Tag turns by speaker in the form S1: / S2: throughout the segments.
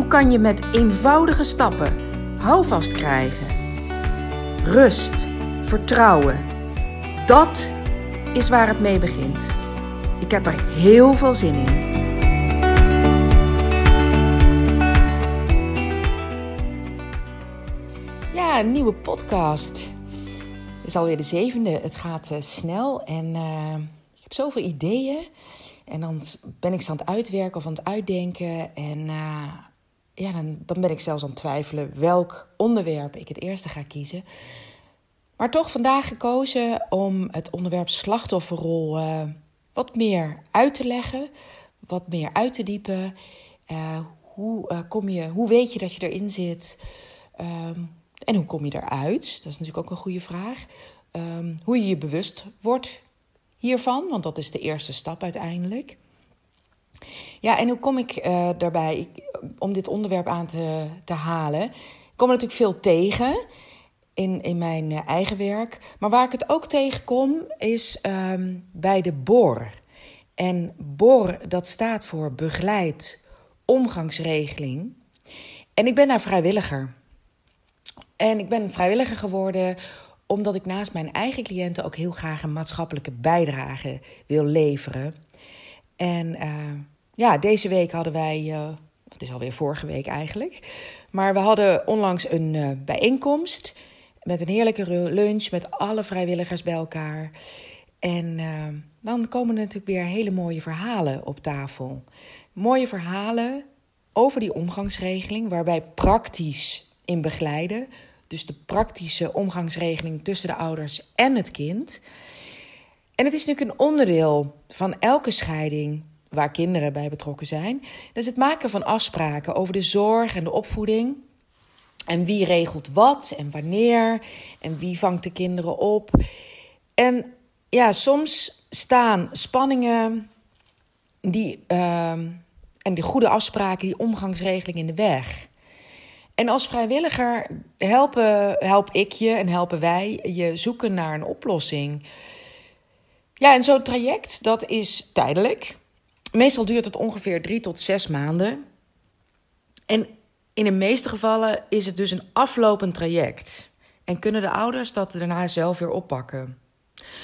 S1: Hoe kan je met eenvoudige stappen houvast krijgen? Rust, vertrouwen. Dat is waar het mee begint. Ik heb er heel veel zin in. Ja, een nieuwe podcast. Het is alweer de zevende. Het gaat uh, snel en uh, ik heb zoveel ideeën. En dan ben ik ze aan het uitwerken of aan het uitdenken. En uh, ja, dan, dan ben ik zelfs aan het twijfelen welk onderwerp ik het eerste ga kiezen. Maar toch vandaag gekozen om het onderwerp slachtofferrol uh, wat meer uit te leggen, wat meer uit te diepen. Uh, hoe, uh, kom je, hoe weet je dat je erin zit? Um, en hoe kom je eruit? Dat is natuurlijk ook een goede vraag. Um, hoe je je bewust wordt hiervan, want dat is de eerste stap uiteindelijk. Ja, en hoe kom ik uh, daarbij om dit onderwerp aan te, te halen? Ik kom er natuurlijk veel tegen in, in mijn uh, eigen werk. Maar waar ik het ook tegenkom is um, bij de BOR. En BOR, dat staat voor begeleid omgangsregeling. En ik ben daar vrijwilliger. En ik ben vrijwilliger geworden omdat ik naast mijn eigen cliënten ook heel graag een maatschappelijke bijdrage wil leveren. En uh, ja, deze week hadden wij, uh, het is alweer vorige week eigenlijk, maar we hadden onlangs een uh, bijeenkomst met een heerlijke lunch met alle vrijwilligers bij elkaar. En dan komen er natuurlijk weer hele mooie verhalen op tafel. Mooie verhalen over die omgangsregeling, waarbij praktisch in begeleiden. Dus de praktische omgangsregeling tussen de ouders en het kind. En het is natuurlijk een onderdeel van elke scheiding waar kinderen bij betrokken zijn. Dat is het maken van afspraken over de zorg en de opvoeding. En wie regelt wat en wanneer. En wie vangt de kinderen op. En ja, soms staan spanningen die, uh, en die goede afspraken, die omgangsregeling in de weg. En als vrijwilliger helpen, help ik je en helpen wij je zoeken naar een oplossing. Ja, en zo'n traject, dat is tijdelijk. Meestal duurt het ongeveer drie tot zes maanden. En in de meeste gevallen is het dus een aflopend traject. En kunnen de ouders dat daarna zelf weer oppakken.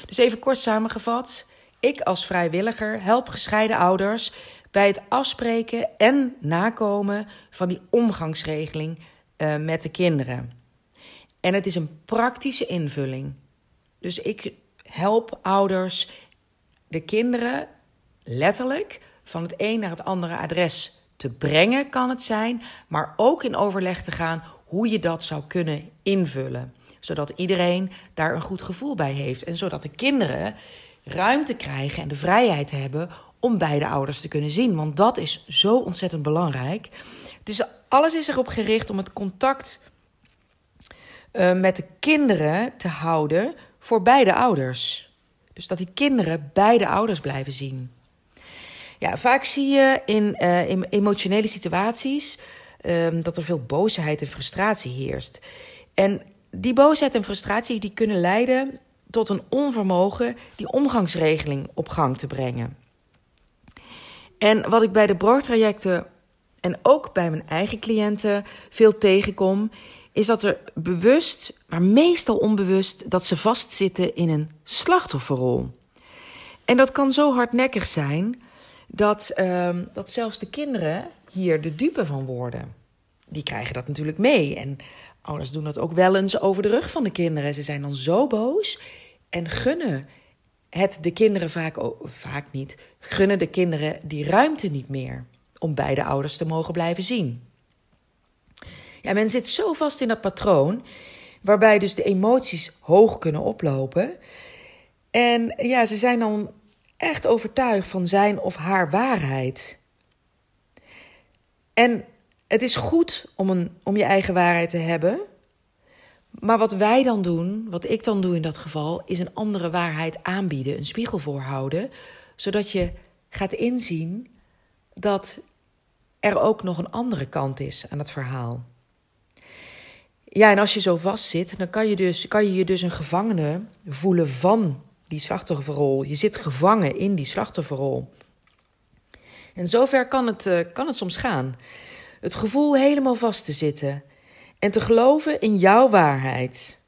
S1: Dus even kort samengevat. Ik als vrijwilliger help gescheiden ouders bij het afspreken en nakomen van die omgangsregeling uh, met de kinderen. En het is een praktische invulling. Dus ik help ouders de kinderen letterlijk van het een naar het andere adres te brengen, kan het zijn, maar ook in overleg te gaan hoe je dat zou kunnen invullen. Zodat iedereen daar een goed gevoel bij heeft en zodat de kinderen ruimte krijgen en de vrijheid hebben om beide ouders te kunnen zien. Want dat is zo ontzettend belangrijk. Dus alles is erop gericht om het contact uh, met de kinderen te houden voor beide ouders. Dus dat die kinderen beide ouders blijven zien. Ja, vaak zie je in, in emotionele situaties uh, dat er veel boosheid en frustratie heerst. En die boosheid en frustratie die kunnen leiden tot een onvermogen die omgangsregeling op gang te brengen. En wat ik bij de broodtrajecten en ook bij mijn eigen cliënten veel tegenkom, is dat er bewust, maar meestal onbewust, dat ze vastzitten in een slachtofferrol. En dat kan zo hardnekkig zijn dat, uh, dat zelfs de kinderen hier de dupe van worden. Die krijgen dat natuurlijk mee. En ouders doen dat ook wel eens over de rug van de kinderen. Ze zijn dan zo boos en gunnen het de kinderen vaak, vaak niet, gunnen de kinderen die ruimte niet meer om beide ouders te mogen blijven zien. Ja, men zit zo vast in dat patroon, waarbij dus de emoties hoog kunnen oplopen. En ja, ze zijn dan echt overtuigd van zijn of haar waarheid. En het is goed om, een, om je eigen waarheid te hebben. Maar wat wij dan doen, wat ik dan doe in dat geval, is een andere waarheid aanbieden, een spiegel voorhouden, zodat je gaat inzien dat er ook nog een andere kant is aan het verhaal. Ja, en als je zo vast zit, dan kan je, dus, kan je je dus een gevangene voelen van die slachtofferrol. Je zit gevangen in die slachtofferrol. En zover kan het, uh, kan het soms gaan. Het gevoel helemaal vast te zitten en te geloven in jouw waarheid.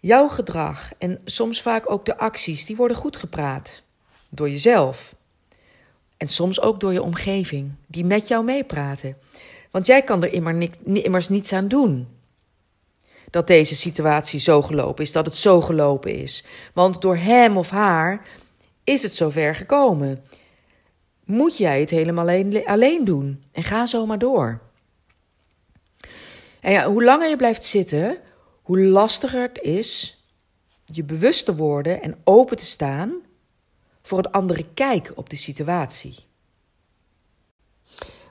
S1: Jouw gedrag en soms vaak ook de acties, die worden goed gepraat. Door jezelf. En soms ook door je omgeving, die met jou meepraten. Want jij kan er immers niets aan doen. Dat deze situatie zo gelopen is, dat het zo gelopen is. Want door hem of haar is het zover gekomen. Moet jij het helemaal alleen, alleen doen en ga zo maar door. En ja, hoe langer je blijft zitten, hoe lastiger het is je bewust te worden en open te staan voor een andere kijk op de situatie.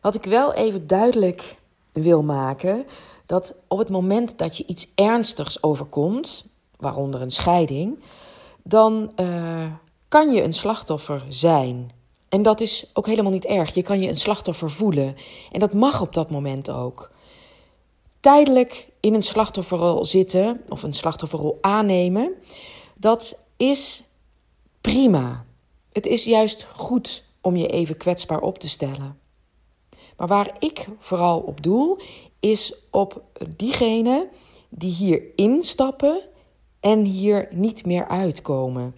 S1: Wat ik wel even duidelijk wil maken, dat op het moment dat je iets ernstigs overkomt, waaronder een scheiding, dan uh, kan je een slachtoffer zijn. En dat is ook helemaal niet erg. Je kan je een slachtoffer voelen. En dat mag op dat moment ook. Tijdelijk in een slachtofferrol zitten of een slachtofferrol aannemen, dat is prima. Het is juist goed om je even kwetsbaar op te stellen. Maar waar ik vooral op doel, is op diegenen die hier instappen en hier niet meer uitkomen.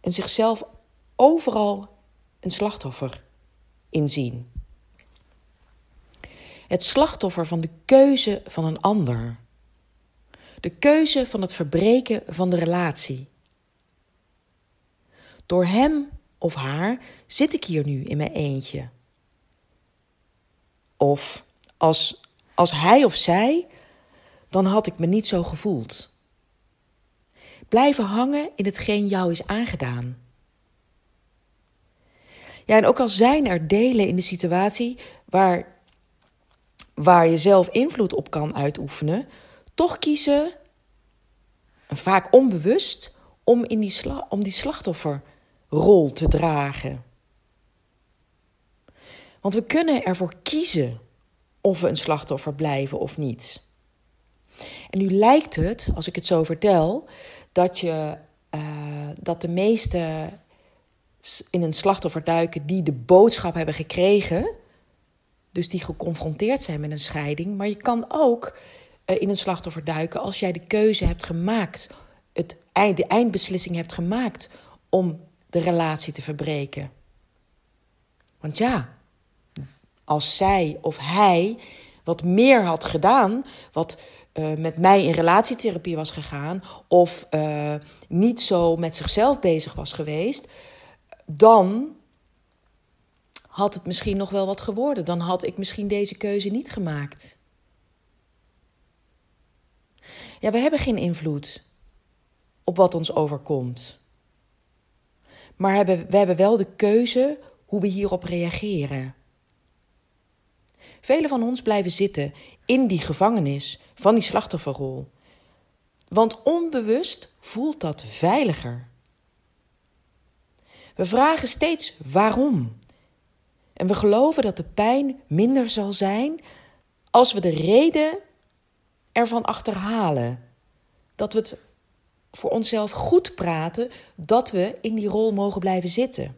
S1: En zichzelf overal een slachtoffer inzien. Het slachtoffer van de keuze van een ander. De keuze van het verbreken van de relatie. Door hem of haar zit ik hier nu in mijn eentje. Of als, als hij of zij, dan had ik me niet zo gevoeld. Blijven hangen in hetgeen jou is aangedaan. Ja, en ook al zijn er delen in de situatie waar, waar je zelf invloed op kan uitoefenen, toch kiezen, vaak onbewust, om, in die, om die slachtofferrol te dragen. Want we kunnen ervoor kiezen of we een slachtoffer blijven of niet. En nu lijkt het, als ik het zo vertel, dat, je, uh, dat de meeste in een slachtoffer duiken die de boodschap hebben gekregen, dus die geconfronteerd zijn met een scheiding. Maar je kan ook uh, in een slachtoffer duiken als jij de keuze hebt gemaakt, het, de eindbeslissing hebt gemaakt om de relatie te verbreken. Want ja, als zij of hij wat meer had gedaan, wat uh, met mij in relatietherapie was gegaan, of uh, niet zo met zichzelf bezig was geweest, dan had het misschien nog wel wat geworden. Dan had ik misschien deze keuze niet gemaakt. Ja, we hebben geen invloed op wat ons overkomt. Maar hebben, we hebben wel de keuze hoe we hierop reageren. Velen van ons blijven zitten in die gevangenis van die slachtofferrol. Want onbewust voelt dat veiliger. We vragen steeds waarom. En we geloven dat de pijn minder zal zijn als we de reden ervan achterhalen. Dat we het voor onszelf goed praten dat we in die rol mogen blijven zitten.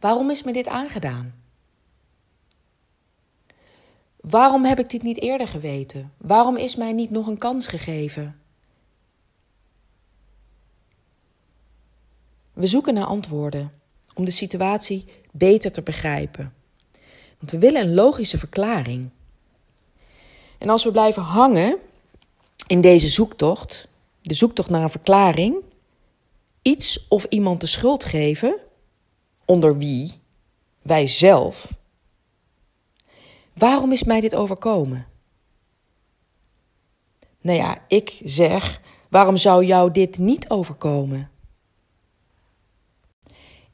S1: Waarom is me dit aangedaan? Waarom heb ik dit niet eerder geweten? Waarom is mij niet nog een kans gegeven? We zoeken naar antwoorden om de situatie beter te begrijpen. Want we willen een logische verklaring. En als we blijven hangen in deze zoektocht, de zoektocht naar een verklaring, iets of iemand de schuld geven, onder wie wij zelf. Waarom is mij dit overkomen? Nou ja, ik zeg, waarom zou jou dit niet overkomen?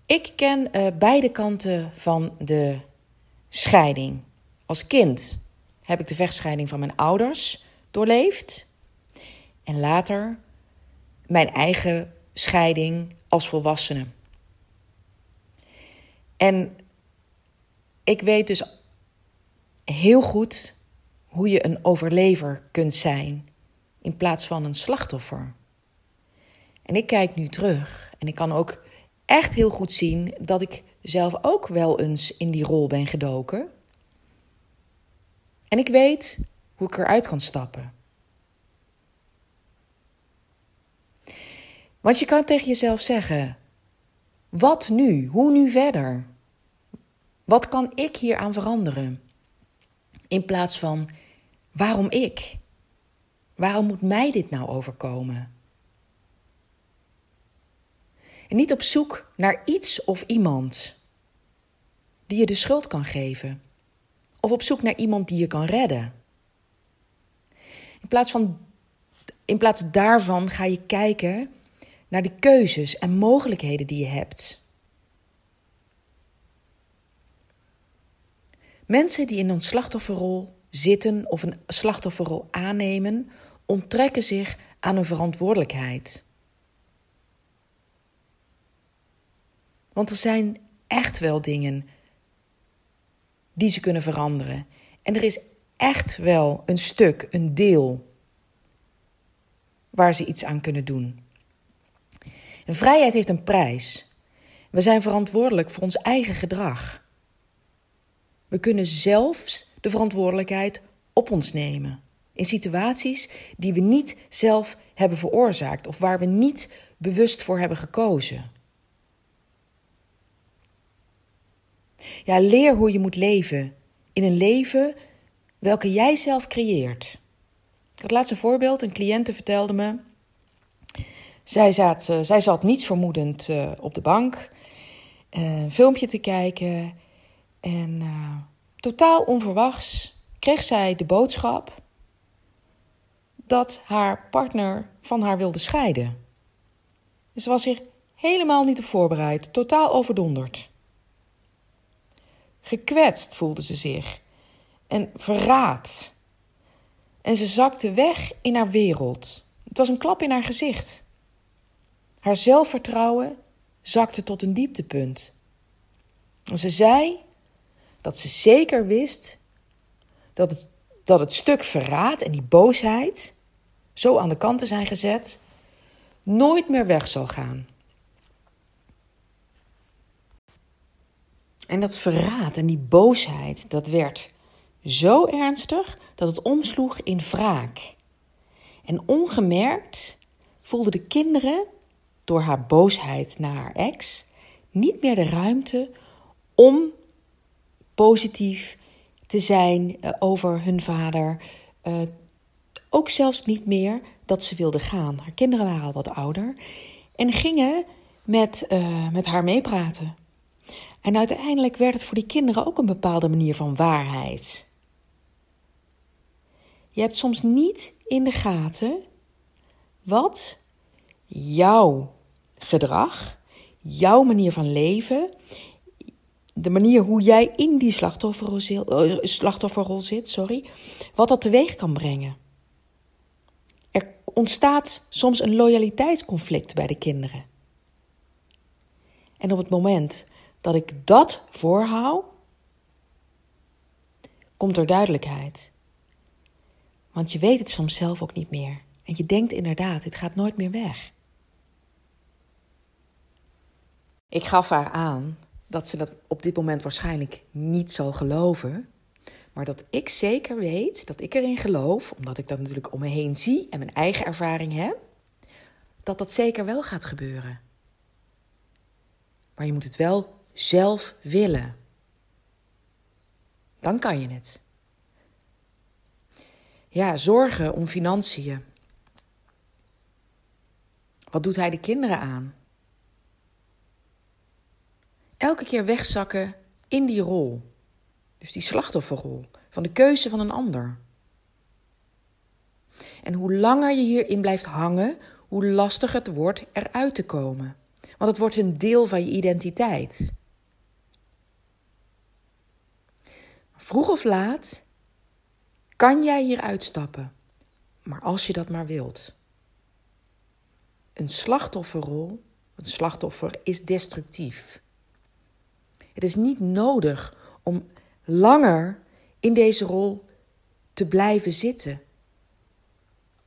S1: Ik ken uh, beide kanten van de scheiding. Als kind heb ik de vechtscheiding van mijn ouders doorleefd. En later mijn eigen scheiding als volwassene. En ik weet dus heel goed hoe je een overlever kunt zijn in plaats van een slachtoffer. En ik kijk nu terug en ik kan ook echt heel goed zien dat ik zelf ook wel eens in die rol ben gedoken. En ik weet hoe ik eruit kan stappen. Want je kan tegen jezelf zeggen: wat nu? Hoe nu verder? Wat kan ik hier aan veranderen? In plaats van waarom ik? Waarom moet mij dit nou overkomen? En niet op zoek naar iets of iemand die je de schuld kan geven. Of op zoek naar iemand die je kan redden. In plaats, van, in plaats daarvan ga je kijken naar de keuzes en mogelijkheden die je hebt. Mensen die in een slachtofferrol zitten of een slachtofferrol aannemen, onttrekken zich aan hun verantwoordelijkheid. Want er zijn echt wel dingen die ze kunnen veranderen. En er is echt wel een stuk, een deel, waar ze iets aan kunnen doen. En vrijheid heeft een prijs. We zijn verantwoordelijk voor ons eigen gedrag. We kunnen zelfs de verantwoordelijkheid op ons nemen. In situaties die we niet zelf hebben veroorzaakt of waar we niet bewust voor hebben gekozen. Ja, leer hoe je moet leven. In een leven welke jij zelf creëert. Ik had laatst een voorbeeld. Een cliënte vertelde me. Zij zat, uh, zij zat niets vermoedend uh, op de bank. Uh, een filmpje te kijken. En totaal onverwachts kreeg zij de boodschap dat haar partner van haar wilde scheiden. Ze was zich helemaal niet op voorbereid, totaal overdonderd. Gekwetst voelde ze zich en verraad. En ze zakte weg in haar wereld. Het was een klap in haar gezicht. Haar zelfvertrouwen zakte tot een dieptepunt. En ze zei dat ze zeker wist dat het, dat het stuk verraad en die boosheid, zo aan de kant te zijn gezet, nooit meer weg zal gaan. En dat verraad en die boosheid, dat werd zo ernstig dat het omsloeg in wraak. En ongemerkt voelden de kinderen door haar boosheid naar haar ex niet meer de ruimte om positief te zijn eh, over hun vader. Uh, ook zelfs niet meer dat ze wilde gaan. Haar kinderen waren al wat ouder en gingen met, uh, met haar meepraten. En uiteindelijk werd het voor die kinderen ook een bepaalde manier van waarheid. Je hebt soms niet in de gaten wat jouw gedrag, jouw manier van leven, de manier hoe jij in die slachtofferrol, eh, slachtofferrol zit, sorry, wat dat teweeg kan brengen. Er ontstaat soms een loyaliteitsconflict bij de kinderen. En op het moment dat ik dat voorhoud, komt er duidelijkheid. Want je weet het soms zelf ook niet meer. En je denkt inderdaad, het gaat nooit meer weg. Ik gaf haar aan dat ze dat op dit moment waarschijnlijk niet zal geloven. Maar dat ik zeker weet, dat ik erin geloof, omdat ik dat natuurlijk om me heen zie en mijn eigen ervaring heb, dat dat zeker wel gaat gebeuren. Maar je moet het wel zelf willen. Dan kan je het. Ja, zorgen om financiën. Wat doet hij de kinderen aan? Elke keer wegzakken in die rol. Dus die slachtofferrol van de keuze van een ander. En hoe langer je hierin blijft hangen, hoe lastiger het wordt eruit te komen. Want het wordt een deel van je identiteit. Vroeg of laat kan jij hier uitstappen, maar als je dat maar wilt. Een slachtofferrol, een slachtoffer is destructief. Het is niet nodig om langer in deze rol te blijven zitten.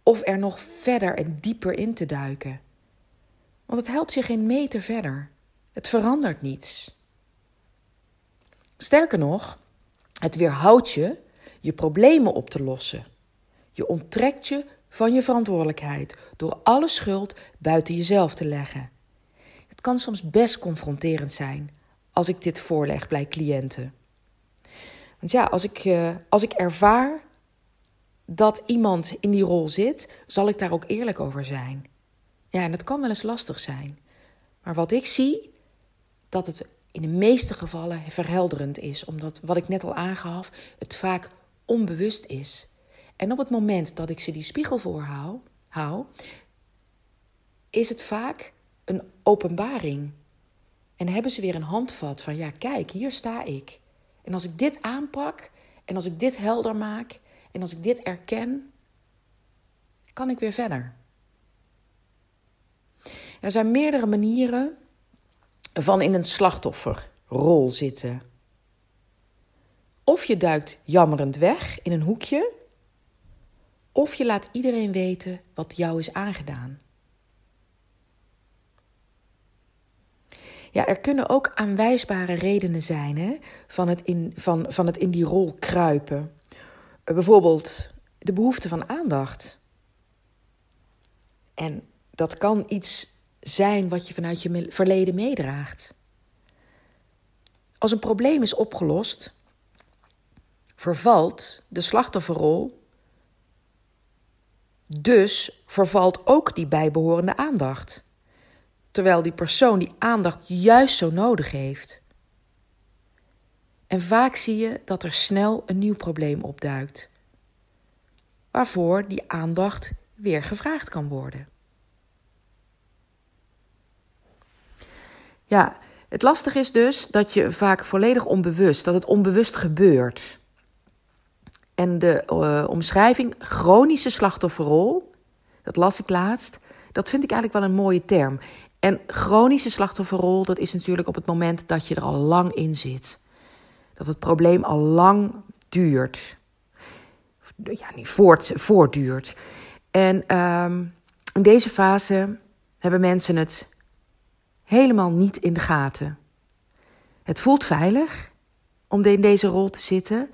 S1: Of er nog verder en dieper in te duiken. Want het helpt je geen meter verder. Het verandert niets. Sterker nog, het weerhoudt je je problemen op te lossen. Je onttrekt je van je verantwoordelijkheid door alle schuld buiten jezelf te leggen. Het kan soms best confronterend zijn als ik dit voorleg bij cliënten. Want ja, als ik, uh, als ik ervaar dat iemand in die rol zit, zal ik daar ook eerlijk over zijn. Ja, en dat kan wel eens lastig zijn. Maar wat ik zie, dat het in de meeste gevallen verhelderend is, omdat wat ik net al aangaf, het vaak onbewust is. En op het moment dat ik ze die spiegel voorhoud, hou, is het vaak een openbaring. En hebben ze weer een handvat van, ja, kijk, hier sta ik. En als ik dit aanpak, en als ik dit helder maak, en als ik dit erken, kan ik weer verder. Er zijn meerdere manieren van in een slachtofferrol zitten. Of je duikt jammerend weg in een hoekje, of je laat iedereen weten wat jou is aangedaan. Ja, er kunnen ook aanwijsbare redenen zijn hè, van, het in, van, van het in die rol kruipen. Eh, bijvoorbeeld de behoefte van aandacht. En dat kan iets zijn wat je vanuit je verleden meedraagt. Als een probleem is opgelost, vervalt de slachtofferrol. Dus vervalt ook die bijbehorende aandacht. Terwijl die persoon die aandacht juist zo nodig heeft. En vaak zie je dat er snel een nieuw probleem opduikt, waarvoor die aandacht weer gevraagd kan worden. Ja, het lastige is dus dat je vaak volledig onbewust, dat het onbewust gebeurt. En de uh, omschrijving chronische slachtofferrol, dat las ik laatst, dat vind ik eigenlijk wel een mooie term. En chronische slachtofferrol, dat is natuurlijk op het moment dat je er al lang in zit. Dat het probleem al lang duurt. Ja, niet voort, voortduurt. En um, in deze fase hebben mensen het helemaal niet in de gaten. Het voelt veilig om in deze rol te zitten.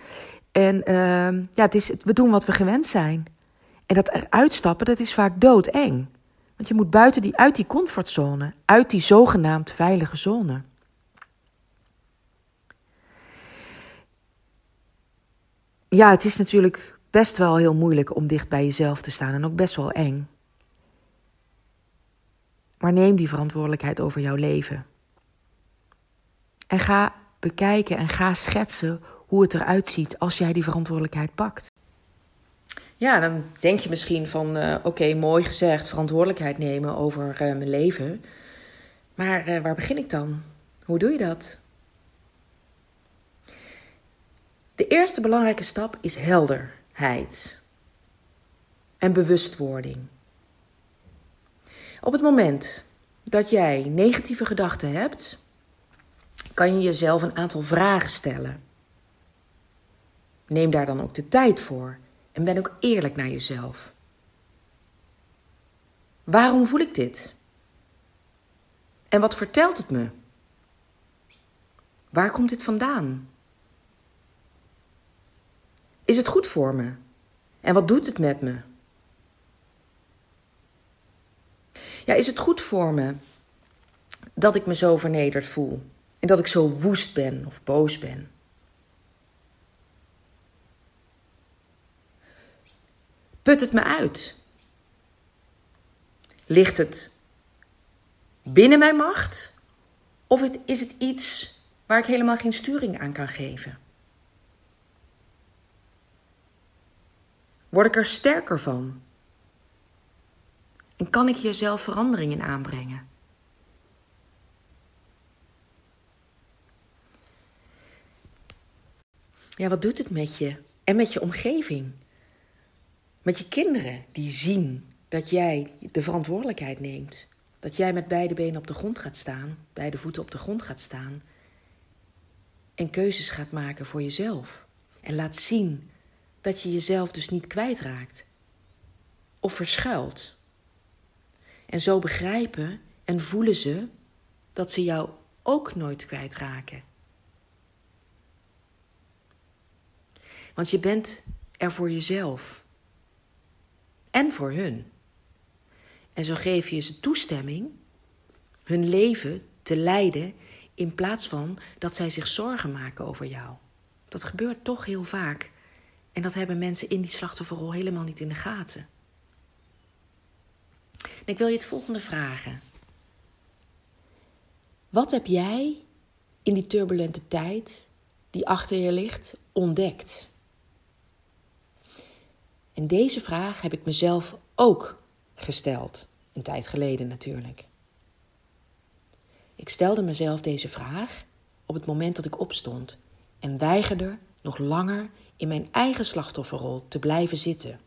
S1: En uh, ja, het is, we doen wat we gewend zijn. En dat eruit stappen, dat is vaak doodeng. Want je moet buiten die, uit die comfortzone, uit die zogenaamd veilige zone. Ja, het is natuurlijk best wel heel moeilijk om dicht bij jezelf te staan en ook best wel eng. Maar neem die verantwoordelijkheid over jouw leven. En ga bekijken en ga schetsen hoe het eruit ziet als jij die verantwoordelijkheid pakt. Ja, dan denk je misschien van uh, oké, mooi gezegd, verantwoordelijkheid nemen over uh, mijn leven. Maar uh, waar begin ik dan? Hoe doe je dat? De eerste belangrijke stap is helderheid en bewustwording. Op het moment dat jij negatieve gedachten hebt, kan je jezelf een aantal vragen stellen. Neem daar dan ook de tijd voor en ben ook eerlijk naar jezelf. Waarom voel ik dit? En wat vertelt het me? Waar komt dit vandaan? Is het goed voor me? En wat doet het met me? Ja, is het goed voor me dat ik me zo vernederd voel en dat ik zo woest ben of boos ben? Put het me uit? Ligt het binnen mijn macht? Of is het iets waar ik helemaal geen sturing aan kan geven? Word ik er sterker van? En kan ik hier zelf verandering in aanbrengen? Ja, wat doet het met je? En met je omgeving? Met je kinderen die zien dat jij de verantwoordelijkheid neemt. Dat jij met beide benen op de grond gaat staan, beide voeten op de grond gaat staan. En keuzes gaat maken voor jezelf. En laat zien dat je jezelf dus niet kwijtraakt. Of verschuilt. En zo begrijpen en voelen ze dat ze jou ook nooit kwijtraken. Want je bent er voor jezelf. En voor hun. En zo geef je ze toestemming hun leven te leiden in plaats van dat zij zich zorgen maken over jou. Dat gebeurt toch heel vaak. En dat hebben mensen in die slachtofferrol helemaal niet in de gaten. En ik wil je het volgende vragen. Wat heb jij in die turbulente tijd die achter je ligt ontdekt? En deze vraag heb ik mezelf ook gesteld, een tijd geleden natuurlijk. Ik stelde mezelf deze vraag op het moment dat ik opstond en weigerde nog langer in mijn eigen slachtofferrol te blijven zitten.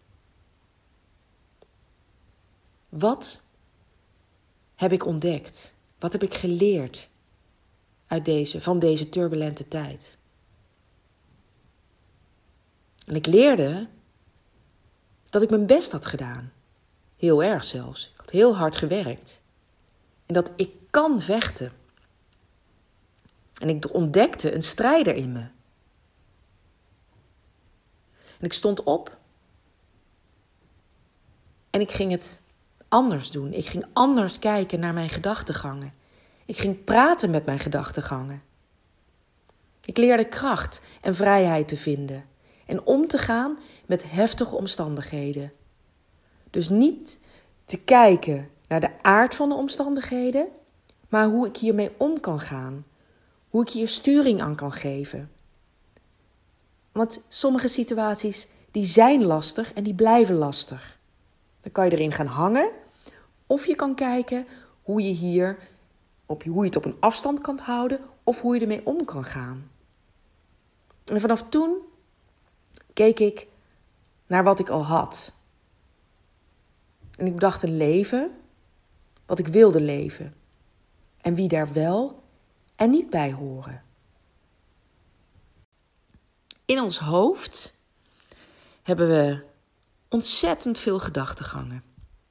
S1: Wat heb ik ontdekt? Wat heb ik geleerd uit deze, van deze turbulente tijd? En ik leerde dat ik mijn best had gedaan. Heel erg zelfs. Ik had heel hard gewerkt. En dat ik kan vechten. En ik ontdekte een strijder in me. En ik stond op. En ik ging het anders doen. Ik ging anders kijken naar mijn gedachtegangen. Ik ging praten met mijn gedachtegangen. Ik leerde kracht en vrijheid te vinden en om te gaan met heftige omstandigheden. Dus niet te kijken naar de aard van de omstandigheden, maar hoe ik hiermee om kan gaan. Hoe ik hier sturing aan kan geven. Want sommige situaties die zijn lastig en die blijven lastig. Dan kan je erin gaan hangen of je kan kijken hoe je hier op, hoe je het op een afstand kan houden of hoe je ermee om kan gaan. En vanaf toen keek ik naar wat ik al had. En ik bedacht een leven wat ik wilde leven. En wie daar wel en niet bij horen. In ons hoofd hebben we ontzettend veel gedachtegangen.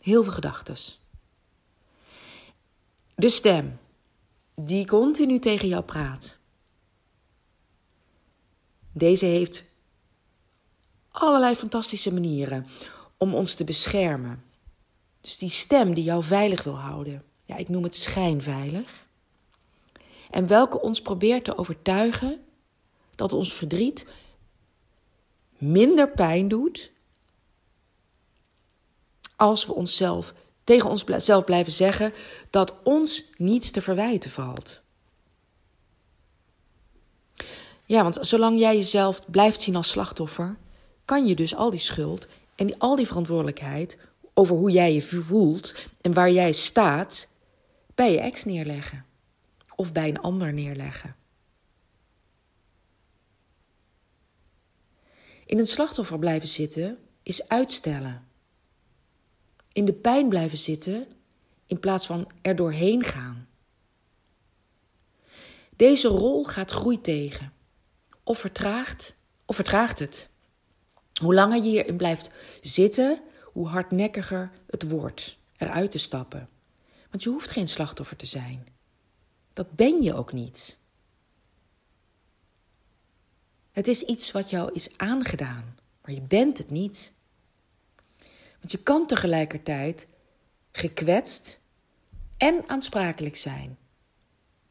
S1: Heel veel gedachtes. De stem die continu tegen jou praat. Deze heeft allerlei fantastische manieren om ons te beschermen. Dus die stem die jou veilig wil houden. Ja, ik noem het schijnveilig. En welke ons probeert te overtuigen dat ons verdriet minder pijn doet als we onszelf tegen onszelf blijven zeggen dat ons niets te verwijten valt. Ja, want zolang jij jezelf blijft zien als slachtoffer, kan je dus al die schuld en die, al die verantwoordelijkheid over hoe jij je voelt en waar jij staat bij je ex neerleggen of bij een ander neerleggen. In een slachtoffer blijven zitten is uitstellen. In de pijn blijven zitten in plaats van er doorheen gaan. Deze rol gaat groei tegen. Of vertraagt, of vertraagt het. Hoe langer je hierin blijft zitten, hoe hardnekkiger het wordt eruit te stappen. Want je hoeft geen slachtoffer te zijn. Dat ben je ook niet. Het is iets wat jou is aangedaan, maar je bent het niet. Want je kan tegelijkertijd gekwetst en aansprakelijk zijn.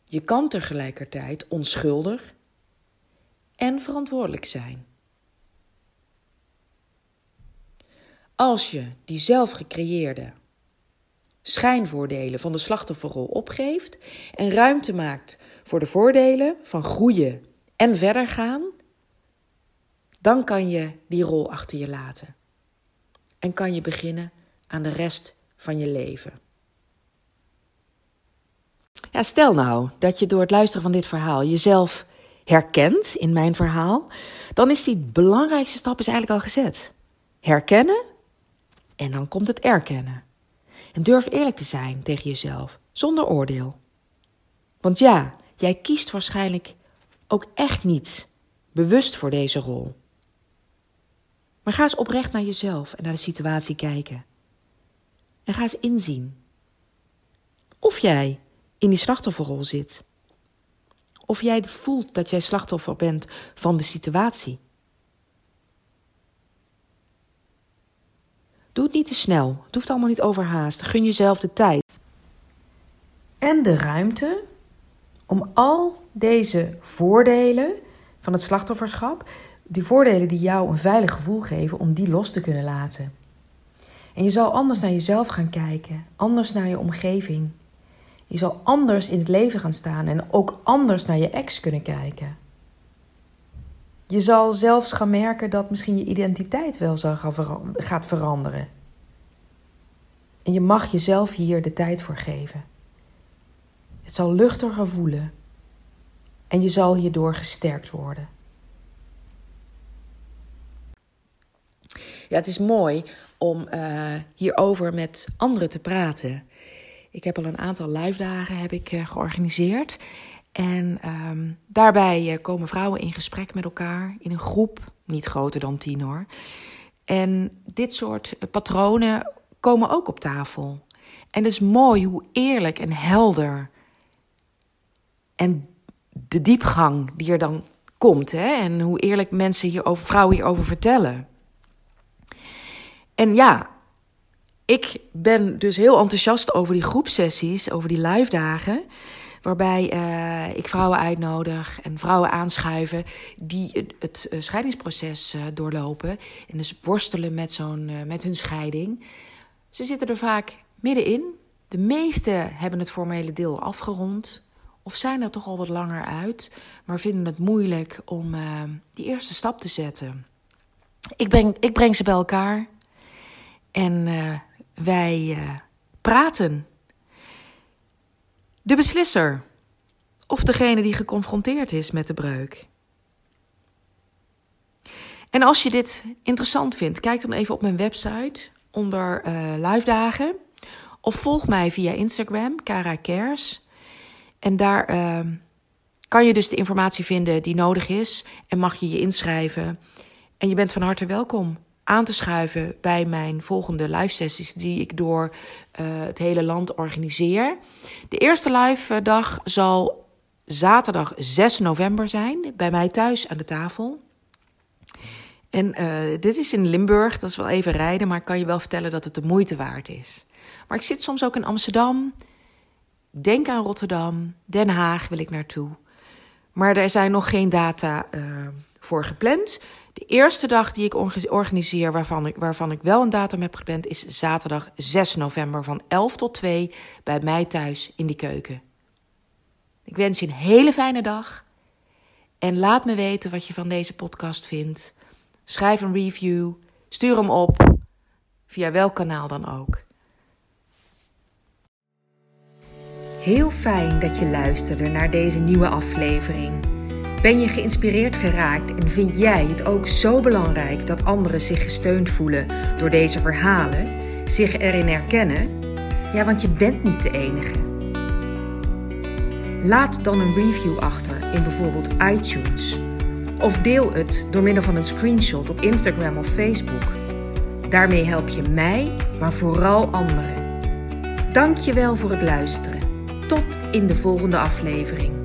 S1: Je kan tegelijkertijd onschuldig en verantwoordelijk zijn. Als je die zelf gecreëerde schijnvoordelen van de slachtofferrol opgeeft en ruimte maakt voor de voordelen van groeien en verder gaan, dan kan je die rol achter je laten. En kan je beginnen aan de rest van je leven. Ja, stel nou dat je door het luisteren van dit verhaal jezelf herkent in mijn verhaal, dan is die belangrijkste stap is eigenlijk al gezet. Herkennen en dan komt het erkennen. En durf eerlijk te zijn tegen jezelf, zonder oordeel. Want ja, jij kiest waarschijnlijk ook echt niet bewust voor deze rol. Maar ga eens oprecht naar jezelf en naar de situatie kijken. En ga eens inzien of jij in die slachtofferrol zit. Of jij voelt dat jij slachtoffer bent van de situatie. Doe het niet te snel. Het hoeft allemaal niet overhaast. Gun jezelf de tijd. En de ruimte om al deze voordelen van het slachtofferschap, die voordelen die jou een veilig gevoel geven, om die los te kunnen laten. En je zal anders naar jezelf gaan kijken, anders naar je omgeving. Je zal anders in het leven gaan staan en ook anders naar je ex kunnen kijken. Je zal zelfs gaan merken dat misschien je identiteit wel zal gaan gaat veranderen. En je mag jezelf hier de tijd voor geven. Het zal luchtiger voelen en je zal hierdoor gesterkt worden. Ja, het is mooi om uh, hierover met anderen te praten. Ik heb al een aantal live dagen heb ik, uh, georganiseerd. En um, daarbij uh, komen vrouwen in gesprek met elkaar in een groep, niet groter dan tien hoor. En dit soort patronen komen ook op tafel. En het is mooi hoe eerlijk en helder en de diepgang die er dan komt. Hè? En hoe eerlijk mensen hierover, vrouwen hierover vertellen. En ja, ik ben dus heel enthousiast over die groepsessies, over die live dagen. Waarbij uh, ik vrouwen uitnodig en vrouwen aanschuiven die het, het uh, scheidingsproces uh, doorlopen. En dus worstelen met, zo'n, met hun scheiding. Ze zitten er vaak middenin. De meesten hebben het formele deel afgerond. Of zijn er toch al wat langer uit, maar vinden het moeilijk om die eerste stap te zetten. Ik breng, ik breng ze bij elkaar. En wij praten. De beslisser. Of degene die geconfronteerd is met de breuk. En als je dit interessant vindt, kijk dan even op mijn website onder uh, live dagen. Of volg mij via Instagram, Cara Cares. En daar uh, kan je dus de informatie vinden die nodig is. En mag je je inschrijven. En je bent van harte welkom aan te schuiven bij mijn volgende live sessies die ik door uh, het hele land organiseer. De eerste live eh, dag zal zaterdag 6 november zijn bij mij thuis aan de tafel. En uh, dit is in Limburg, dat is wel even rijden, maar ik kan je wel vertellen dat het de moeite waard is. Maar ik zit soms ook in Amsterdam, denk aan Rotterdam, Den Haag wil ik naartoe. Maar er zijn nog geen data voor gepland. De eerste dag die ik organiseer, waarvan ik, waarvan ik wel een datum heb gepland, is zaterdag 6 november van 11 tot 2 bij mij thuis in de keuken. Ik wens je een hele fijne dag en laat me weten wat je van deze podcast vindt. Schrijf een review, stuur hem op, via welk kanaal dan ook. Heel fijn dat je luisterde naar deze nieuwe aflevering. Ben je geïnspireerd geraakt en vind jij het ook zo belangrijk dat anderen zich gesteund voelen door deze verhalen, zich erin herkennen? Ja, want je bent niet de enige. Laat dan een review achter in bijvoorbeeld iTunes. Of deel het door middel van een screenshot op Instagram of Facebook. Daarmee help je mij, maar vooral anderen. Dank je wel voor het luisteren. Tot in de volgende aflevering.